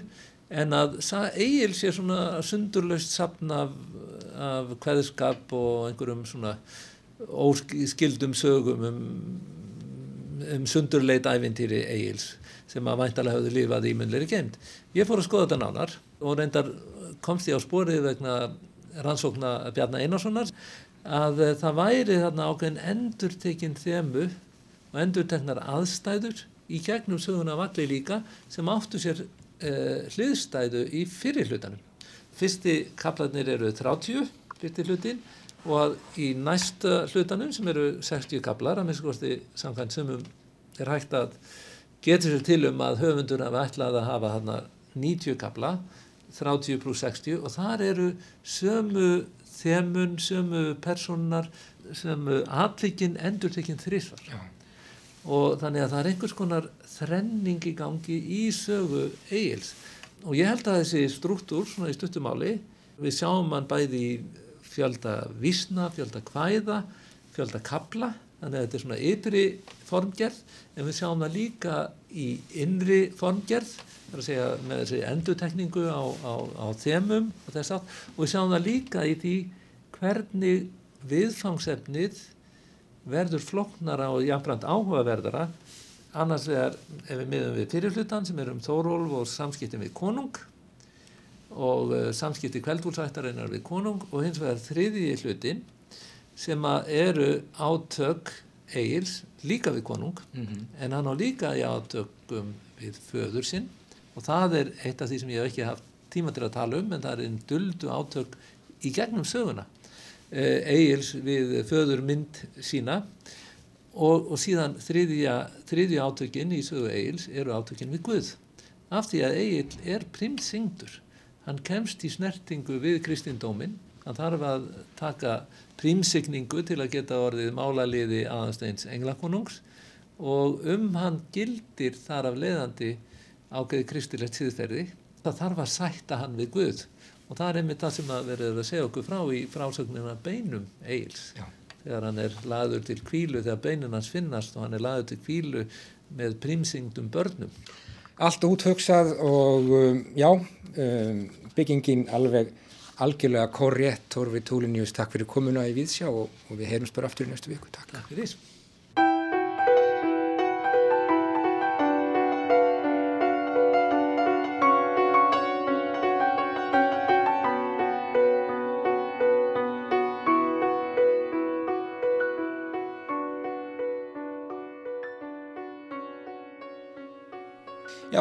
Speaker 8: en að Egil sé svona sundurlaust sapn af, af hveðskap og einhverjum svona óskildum sögum um, um sundurleit ævintýri Egils sem að væntalega hafði lífað í munleiri geimt. Ég fór að skoða þetta nánar og reyndar komst ég á sporið vegna rannsókna Bjarnar Einarssonar að eh, það væri þarna ákveðin endurtekinn þemu og endurteknar aðstæður í gegnum söguna valli líka sem áttu sér uh, hliðstæðu í fyrirhlutanum. Fyrsti kaplarnir eru 30 fyrsti hlutin og í næsta hlutanum sem eru 60 kaplar að minnskosti samkvæmt sem er hægt að getur sér til um að höfundur hafa ætlað að hafa þarna 90 kapla 30 pluss 60 og þar eru sömu þemun, sömu personar, sömu atvikinn, endurtekinn þrísvar Já. og þannig að það er einhvers konar þrenning í gangi í sögu eigils og ég held að þessi struktúr svona í stuttumáli við sjáum hann bæði í fjölda vísna, fjölda kvæða, fjölda kabla þannig að þetta er svona ytri formgerð en við sjáum það líka í innri formgerð það er að segja með þessi endutekningu á, á, á þemum og þess að og við sjáum það líka í því hvernig viðfangsefnið verður floknara og jafnbrand áhugaverðara. Annars er ef við miðum við fyrirflutan sem er um Þórólf og samskiptin við konung og uh, samskipti kveldúlsættarinnar við konung og hins vegar þriðji hlutin sem eru átök eigils líka við konung mm -hmm. en hann á líka í átökum við föður sinn. Og það er eitt af því sem ég hef ekki haft tíma til að tala um en það er einn duldu átök í gegnum söguna. Eh, Egils við föður mynd sína. Og, og síðan þriðja, þriðja átökin í sögu Egils eru átökin við Guð. Af því að Egil er primsingdur hann kemst í snertingu við kristindómin hann þarf að taka prímsigningu til að geta orðið málaliði aðansteins englakonungs og um hann gildir þar af leiðandi ágæði kristilegt síðferði það þarf að sætta hann við Guð og það er einmitt það sem að verður að segja okkur frá í frásögnina beinum Eils já. þegar hann er laður til kvílu þegar beinin hans finnast og hann er laður til kvílu með prímsingdum börnum.
Speaker 1: Allt úthugsað og um, já um, byggingin alveg algjörlega korrétt Torfi Túlinjus, takk fyrir komuna í Víðsjá og, og við heyrums bara aftur í næstu viku. Takk,
Speaker 8: takk fyrir því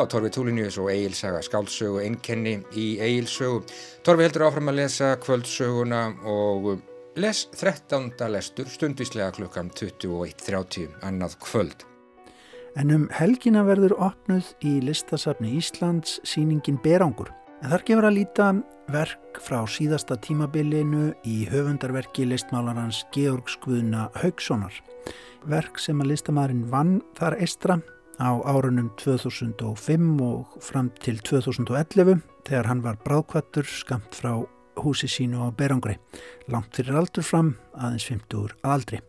Speaker 1: Já, Torfi Túlinius og Egil saga skáldsögu einnkenni í Egilsögu. Torfi heldur áfram að lesa kvöldsöguna og les 13. lestur stundislega klukkan 21.30 annað kvöld.
Speaker 2: En um helgina verður opnuð í listasafni Íslands síningin Berangur. En þar gefur að líta verk frá síðasta tímabilinu í höfundarverki listmálarans Georg Skvuna Haugssonar. Verk sem að listamærin vann þar eistra á árunum 2005 og fram til 2011 þegar hann var bráðkvættur skamt frá húsi sínu á Berangri, langt fyrir aldur fram aðeins 50 aldri.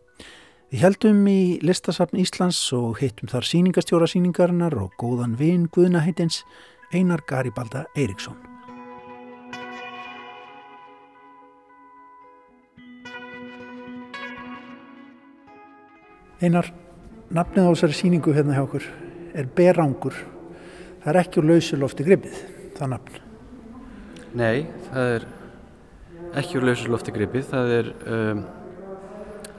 Speaker 2: Við heldum í listasafn Íslands og hittum þar síningastjóra síningarinnar og góðan vinn Guðnaheitins Einar Garibalda Eiríksson. Einar, nafnið á þessari síningu hérna hjá okkur er Berangur. Það er ekki úr lausulofti gripið, það nafn.
Speaker 9: Nei, það er ekki úr lausulofti gripið. Það er um,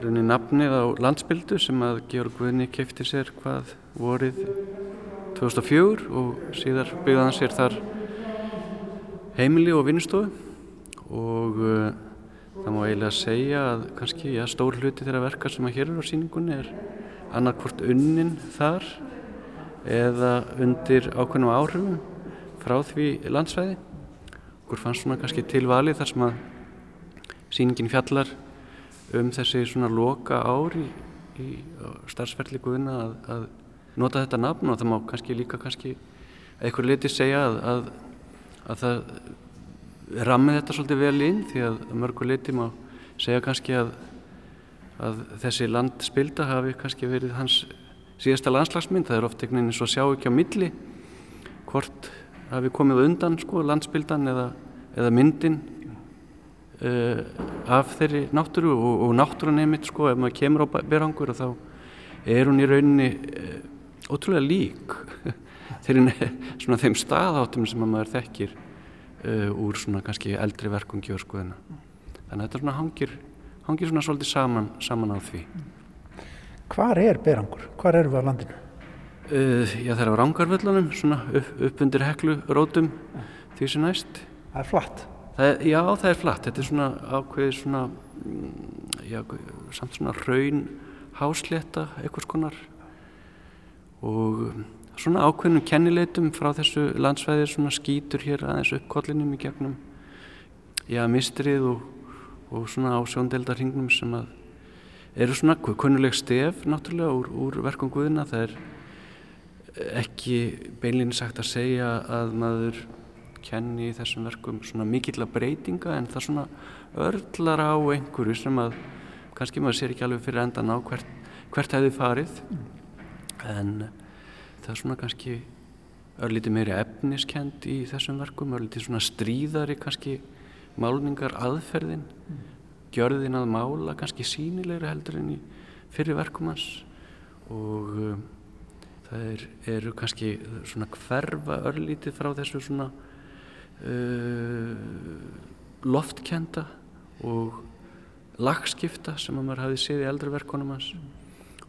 Speaker 9: rauninni nafnið á landsbyldu sem að Georg Guðni kefti sér hvað vorið 2004 og síðar byggðan sér þar heimili og vinnustofu og uh, það má eiginlega segja að kannski ja, stór hluti þeirra verka sem að hér eru á síningunni er annarkvort unnin þar eða undir ákveðnum áhrifum frá því landsvæði. Okkur fannst svona kannski til valið þar sem að síningin fjallar um þessi svona loka ári í, í starfsferðli guðina að, að nota þetta nafn og það má kannski líka kannski eitthvað liti segja að, að, að það rammið þetta svolítið vel inn því að mörgur liti má segja kannski að þessi landspilda hafi kannski verið hans síðasta landslagsmynd, það er oft einhvern veginn svo sjá ekki á milli hvort hafi komið undan sko, landsbildan eða, eða myndin uh, af þeirri náttúru og, og náttúran einmitt sko, ef maður kemur á berangur þá er hún í rauninni uh, ótrúlega lík þeirri þeim staðáttum sem maður þekkir uh, úr svona kannski eldri verkum gjörskoðina. Þannig að þetta svona hangir, hangir svona svolítið saman, saman á því
Speaker 2: Hvar er Berangur? Hvar erum við á landinu?
Speaker 9: Uh, já, það er á Rangarvöllunum, svona upp, upp undir heklu rótum ja. því sem næst.
Speaker 2: Það er flatt?
Speaker 9: Það er, já, það er flatt. Þetta er svona ákveðið svona, mm, já, samt svona raun hásleta eitthvað skonar og svona ákveðnum kennileitum frá þessu landsvæði svona skýtur hér aðeins upp kollinum í gegnum já, mistrið og, og svona á sjóndeldarhingnum sem að eru svona kunnuleg stef náttúrulega úr, úr verkum Guðina það er ekki beinlinni sagt að segja að maður kenni þessum verkum svona mikill að breytinga en það svona örlar á einhverju sem að kannski maður sér ekki alveg fyrir endan á hvert, hvert hefði farið. En það er svona kannski örlítið meiri efniskend í þessum verkum, örlítið svona stríðari kannski málningar aðferðin gjörðin að mála kannski sínilegra heldur enn í fyrir verkum hans. Og um, það er, eru kannski svona hverfa örlítið frá þessu svona uh, loftkenda og lagskipta sem að maður hafi séð í eldri verkunum hans.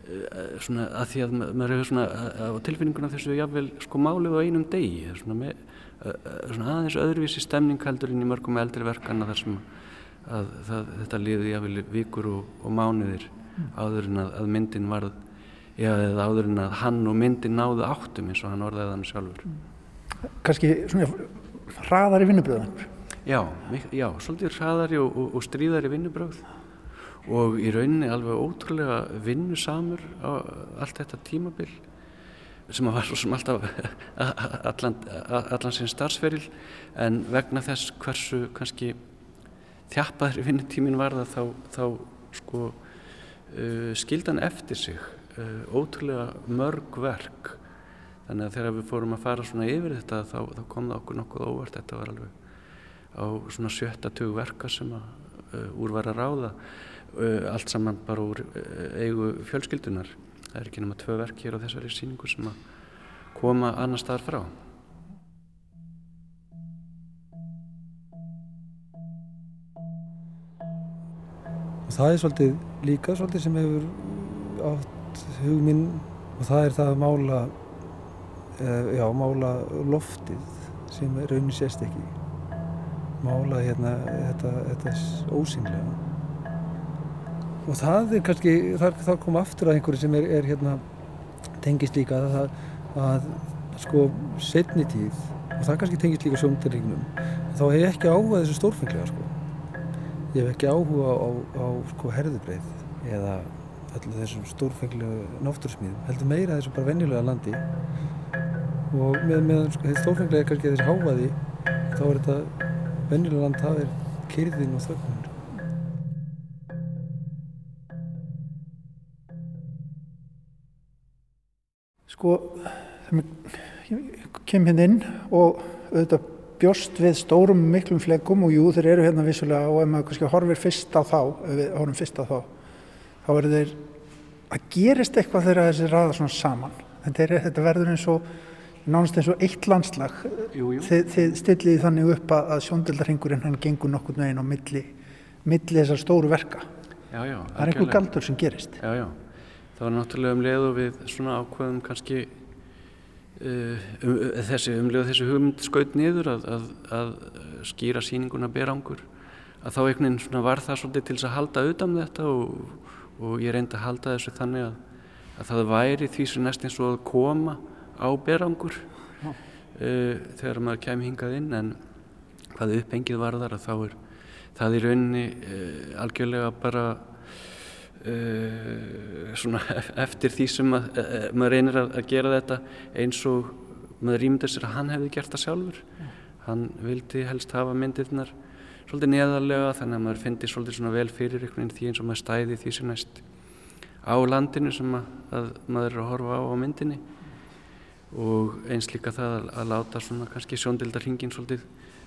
Speaker 9: Uh, svona að því að maður hefur svona á tilfinninguna þessu jáfnvel sko málið á einum degi. Svona, með, uh, svona aðeins öðruvísi stemning heldur inn í mörgum eldri verkana þar sem að það, þetta liði jáfnvel vikur og, og mánuðir mm. áður en að, að myndin varð já, eða áður en að hann og myndin náðu áttum eins og hann orðaði hann sjálfur mm.
Speaker 2: Kanski svona hraðari vinnubröðan
Speaker 9: Já, já, svolítið hraðari og, og, og stríðari vinnubröð og í rauninni alveg ótrúlega vinnusamur á allt þetta tímabil sem að var svo sem alltaf allan, allan sinn starfsferil en vegna þess hversu kannski þjappaður vinnutímin var það þá, þá sko uh, skildan eftir sig uh, ótrúlega mörg verk. Þannig að þegar við fórum að fara svona yfir þetta þá, þá kom það okkur nokkuð óvart. Þetta var alveg á svona sjötta tug verka sem að uh, úr var að ráða uh, allt saman bara úr uh, eigu fjölskyldunar það er ekki nema tvö verk hér á þessari síningu sem að koma annar staðar frá
Speaker 10: það er svolítið líka svolítið sem hefur átt hug minn og það er það að mála uh, já, mála loftið sem raunin sést ekki. Mála hérna þetta, þetta ósynlega og það er kannski þar, þar kom aftur að einhverju sem er, er hérna tengist líka að, að, að sko setni tíð og það kannski tengist líka sjóndaríknum þá hef ég ekki áhuga þessu stórfenglega sko ég hef ekki áhuga á, á sko herðubreið eða öllu þessum stórfenglegu náttúrsmíðum heldur meira þessu bara venjulega landi. Og með, með sko, þessu stórfenglega kannski þessu háaði þá er þetta venjulega land það er kyrðin og þögnun
Speaker 2: Sko, ég kem hérna inn og auðvitað bjóst við stórum miklum flegum og jú þeir eru hérna vissulega og ef maður kannski horfir fyrst á þá, horfum fyrst á þá, þá eru þeir að gerist eitthvað þegar þessi ræða svona saman. Þetta, er, þetta verður eins og nánast eins og eitt landslag.
Speaker 9: Jú, jú.
Speaker 2: Þið, þið stilliði þannig upp að, að sjóndildarhingurinn hann gengur nokkur neginn á milli, milli þessar stóru verka.
Speaker 9: Já, já.
Speaker 2: Það er einhver galdur sem gerist.
Speaker 9: Já. Það var náttúrulega um leið og við svona ákveðum kannski um, þessi umleið og þessi hugmynd skaut niður að, að, að skýra síninguna berangur. Að þá einhvern veginn var það svolítið til þess að halda auðvitað þetta og, og ég reyndi að halda þessu þannig að, að það væri því sem næst eins og að koma á berangur uh, þegar maður kemur hingað inn. En hvað upphengið var þar að þá er það í rauninni uh, algjörlega bara svona eftir því sem að, uh, maður reynir að, að gera þetta eins og maður rýmdur sér að hann hefði gert það sjálfur. Mm. hann vildi helst hafa myndirnar svolítið neðarlega þannig að maður finnir svolítið svona vel fyrir einhvern veginn því eins og maður stæði því sem næst á landinu sem að, að maður er að horfa á á myndinni. Og eins líka það að, að láta svona kannski sjóndildarhingin svolítið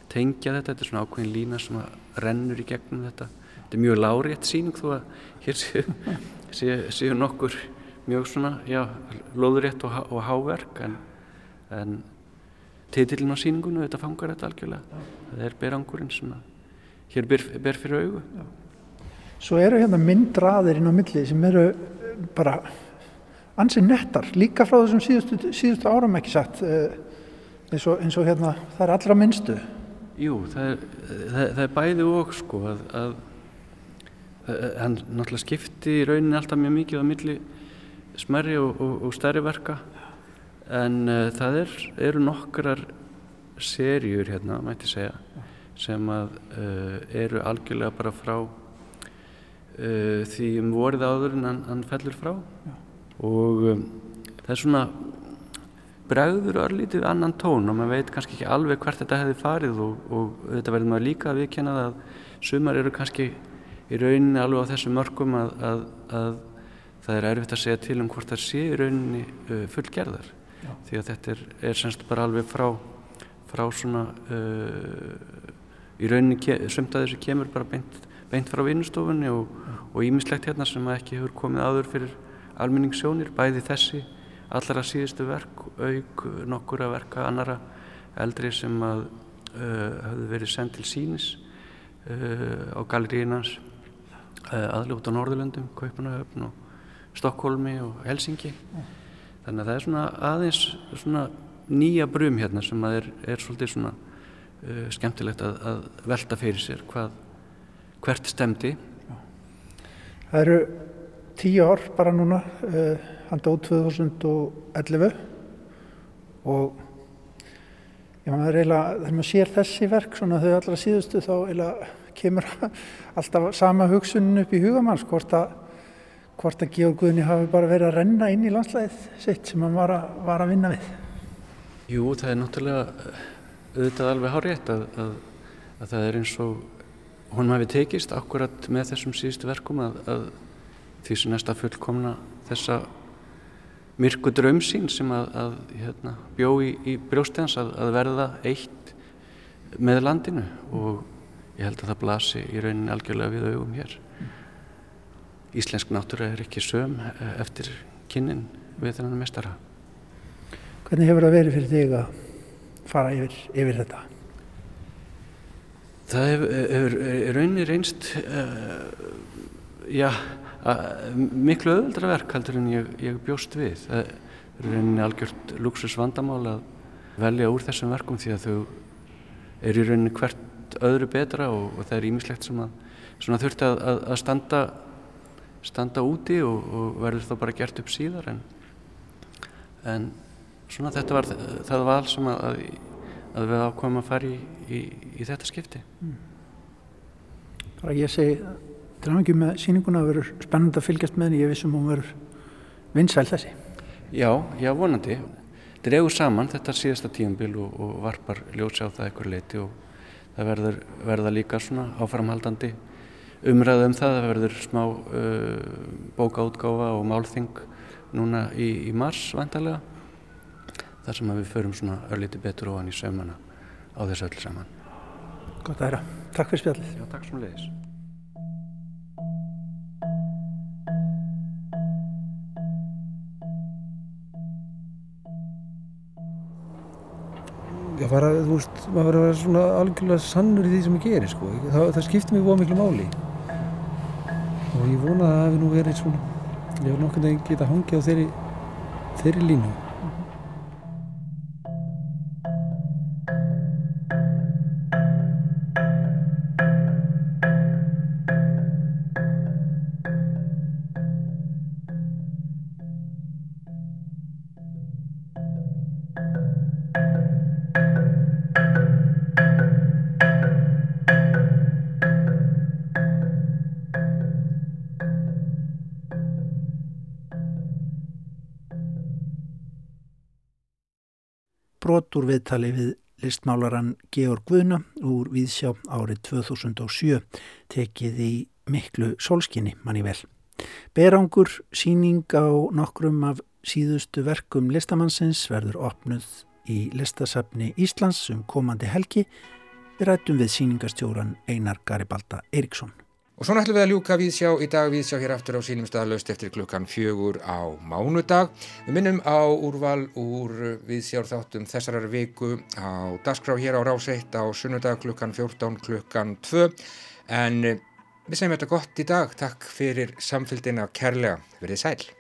Speaker 9: tengja þetta, þetta er svona ákveðin lína sem rennur í gegnum þetta þetta er mjög lárétt síning þó að hér séu, séu, séu nokkur mjög svona, já, loðurétt og, og háverk en, en titillin á síningunum, þetta fangar þetta algjörlega. Það er berangurinn sem að hér ber, ber fyrir augu.
Speaker 2: Svo eru hérna myndraðir inn á milli sem eru bara ansið nettar, líka frá þessum síðustu, síðustu áram ekki sagt eins og, eins og hérna, það er allra minnstu.
Speaker 9: Jú, það er, það, það er bæði og sko að, að hann náttúrulega skipti í rauninni alltaf mjög mikið á milli smerri og, og, og stærri verka en uh, það er, eru nokkrar serjur hérna, mætti segja sem að uh, eru algjörlega bara frá uh, því um vorið áður en hann, hann fellur frá Já. og um, það er svona bregður örlítið annan tón og maður veit kannski ekki alveg hvert þetta hefði farið og, og þetta verður maður líka að viðkjanna að sumar eru kannski í rauninni alveg á þessum mörgum að, að, að það er erfitt að segja til um hvort það sé í rauninni uh, fullgerðar. Já. því að þetta er, er semst bara alveg frá, frá svona uh, í rauninni sumt að þessu kemur bara beint, beint frá vinnustofunni og ímislegt hérna sem ekki hefur komið áður fyrir almenningssjónir, bæði þessi allra síðustu verk, auk nokkur að verka annara eldri sem að uh, hafðu verið sendt til sínis uh, á galeríinans Eh, út á Norðurlöndum, Kaupanahöfn og Stokkólmi og Helsingi þannig að það er svona aðeins svona nýja brum hérna sem að er, er svolítið svona uh, skemmtilegt að, að velta fyrir sér hvað, hvert stemdi
Speaker 2: Það eru tíu ár bara núna uh, hann dóð 2011 og ég maður eiginlega þegar maður sér þessi verk svona þau allra síðustu þá eiginlega kemur alltaf sama hugsunin upp í hugamanns hvort að, hvort að Georg Guðni hafi bara verið að renna inn í landslæðið sitt sem hann var að, var að vinna við.
Speaker 9: Jú, það er náttúrulega eh, auðvitað alveg hárétt að, að það er eins og hún hafi tekist akkurat með þessum síðustu verkum að því sem næsta fullkomna þessa myrku draumsín sem að hérna, bjó í, í brjóstins að verða eitt með landinu og ég held að það blasi í rauninni algjörlega við augum hér. Íslensk náttúra er ekki söm eh, eftir kynnin við þennan mestara.
Speaker 2: Hvernig hefur það verið fyrir þig að fara yfir, yfir þetta?
Speaker 9: Það hefur, hefur rauninni reynst uh, já, uh, miklu öðuldra verk heldur en ég, ég bjóst við. Það er rauninni algjört luxus vandamál að velja úr þessum verkum því að þau eru í rauninni hvert öðru betra og, og það er ímislegt sem að þurfti að, að, að standa, standa úti og, og verður þá bara gert upp síðar en en svona þetta var það val sem að, að við ákvæmum að fara í, í, í þetta skipti. Mm.
Speaker 2: Bara ég segi drafingum með síninguna að verður spennand að fylgjast með henni, ég vissum hún verður vinsæl þessi.
Speaker 9: Já, já vonandi. Dregur saman þetta síðasta tíumbil og, og varpar ljósi á það eitthvað leiti og það verður verða líka svona áframhaldandi umræðu um það, það verður smá uh, bókaútgáfa og málþing núna í, í mars vantarlega þar sem við förum svona örlíti betur ofan í sömana á þessu öll saman.
Speaker 2: Gott að hera, takk fyrir spjallið.
Speaker 9: Já, takk svo leiðis
Speaker 10: Já, bara, þú veist, maður verður að vera svona algjörlega sannur í því sem ég gerir, sko. Það, það skiptir mér búið miklu máli. Og ég vona að það hefði nú verið svona, ég hef nokkur en geta hangið á þeirri, þeirri línu.
Speaker 2: Brot úr viðtali við listmálaran Georg Guðna úr Víðsjá árið 2007 tekið í miklu sólskinni manni vel. Berangur síning á nokkrum af síðustu verkum listamannsins verður opnuð í listasafni Íslands um komandi helgi við rættum við síningastjóran Einar Garibalda Eriksson.
Speaker 1: Og svona ætlum við að ljúka viðsjá í dag viðsjá hér aftur á sínum staðlaust eftir klukkan fjögur á mánudag. Við minnum á úrval úr viðsjár þáttum þessarar viku á dagskrá hér á Rás 1 á sunnudag klukkan 14 klukkan 2 en við segjum þetta gott í dag. Takk fyrir samfélgina kærlega. Verðið sæl.